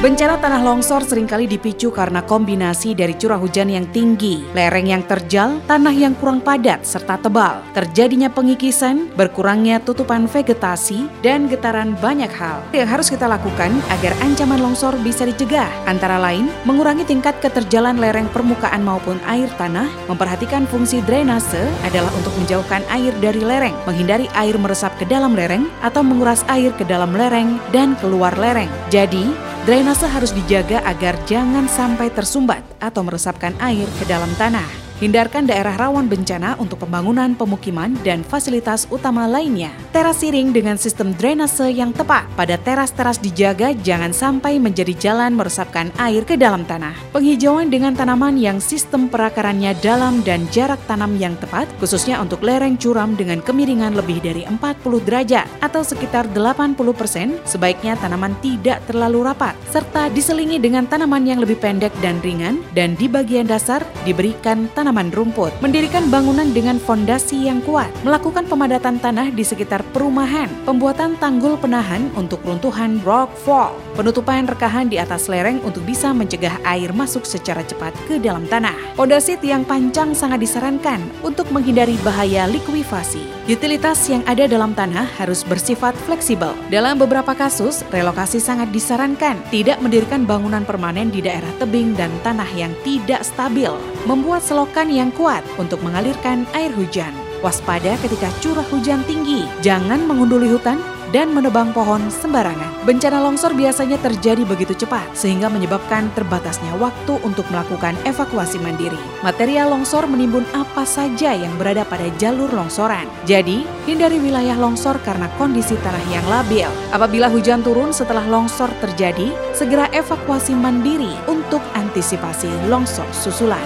Bencana tanah longsor sering kali dipicu karena kombinasi dari curah hujan yang tinggi, lereng yang terjal, tanah yang kurang padat serta tebal, terjadinya pengikisan, berkurangnya tutupan vegetasi, dan getaran banyak hal yang harus kita lakukan agar ancaman longsor bisa dicegah. Antara lain, mengurangi tingkat keterjalan lereng permukaan maupun air tanah, memperhatikan fungsi drainase adalah untuk menjauhkan air dari lereng, menghindari air meresap ke dalam lereng, atau menguras air ke dalam lereng dan keluar lereng. Jadi, Drainase harus dijaga agar jangan sampai tersumbat atau meresapkan air ke dalam tanah. Hindarkan daerah rawan bencana untuk pembangunan pemukiman dan fasilitas utama lainnya. Teras siring dengan sistem drainase yang tepat. Pada teras-teras dijaga jangan sampai menjadi jalan meresapkan air ke dalam tanah. Penghijauan dengan tanaman yang sistem perakarannya dalam dan jarak tanam yang tepat, khususnya untuk lereng curam dengan kemiringan lebih dari 40 derajat atau sekitar 80 persen, sebaiknya tanaman tidak terlalu rapat, serta diselingi dengan tanaman yang lebih pendek dan ringan, dan di bagian dasar diberikan tanaman tanaman rumput, mendirikan bangunan dengan fondasi yang kuat, melakukan pemadatan tanah di sekitar perumahan, pembuatan tanggul penahan untuk runtuhan rock fall, penutupan rekahan di atas lereng untuk bisa mencegah air masuk secara cepat ke dalam tanah. Pondasi yang panjang sangat disarankan untuk menghindari bahaya likuifasi. Utilitas yang ada dalam tanah harus bersifat fleksibel. Dalam beberapa kasus, relokasi sangat disarankan tidak mendirikan bangunan permanen di daerah tebing dan tanah yang tidak stabil, membuat selokan yang kuat untuk mengalirkan air hujan. Waspada ketika curah hujan tinggi, jangan mengunduli hutan dan menebang pohon sembarangan. Bencana longsor biasanya terjadi begitu cepat sehingga menyebabkan terbatasnya waktu untuk melakukan evakuasi mandiri. Material longsor menimbun apa saja yang berada pada jalur longsoran. Jadi, hindari wilayah longsor karena kondisi tanah yang labil. Apabila hujan turun setelah longsor terjadi, segera evakuasi mandiri untuk antisipasi longsor susulan.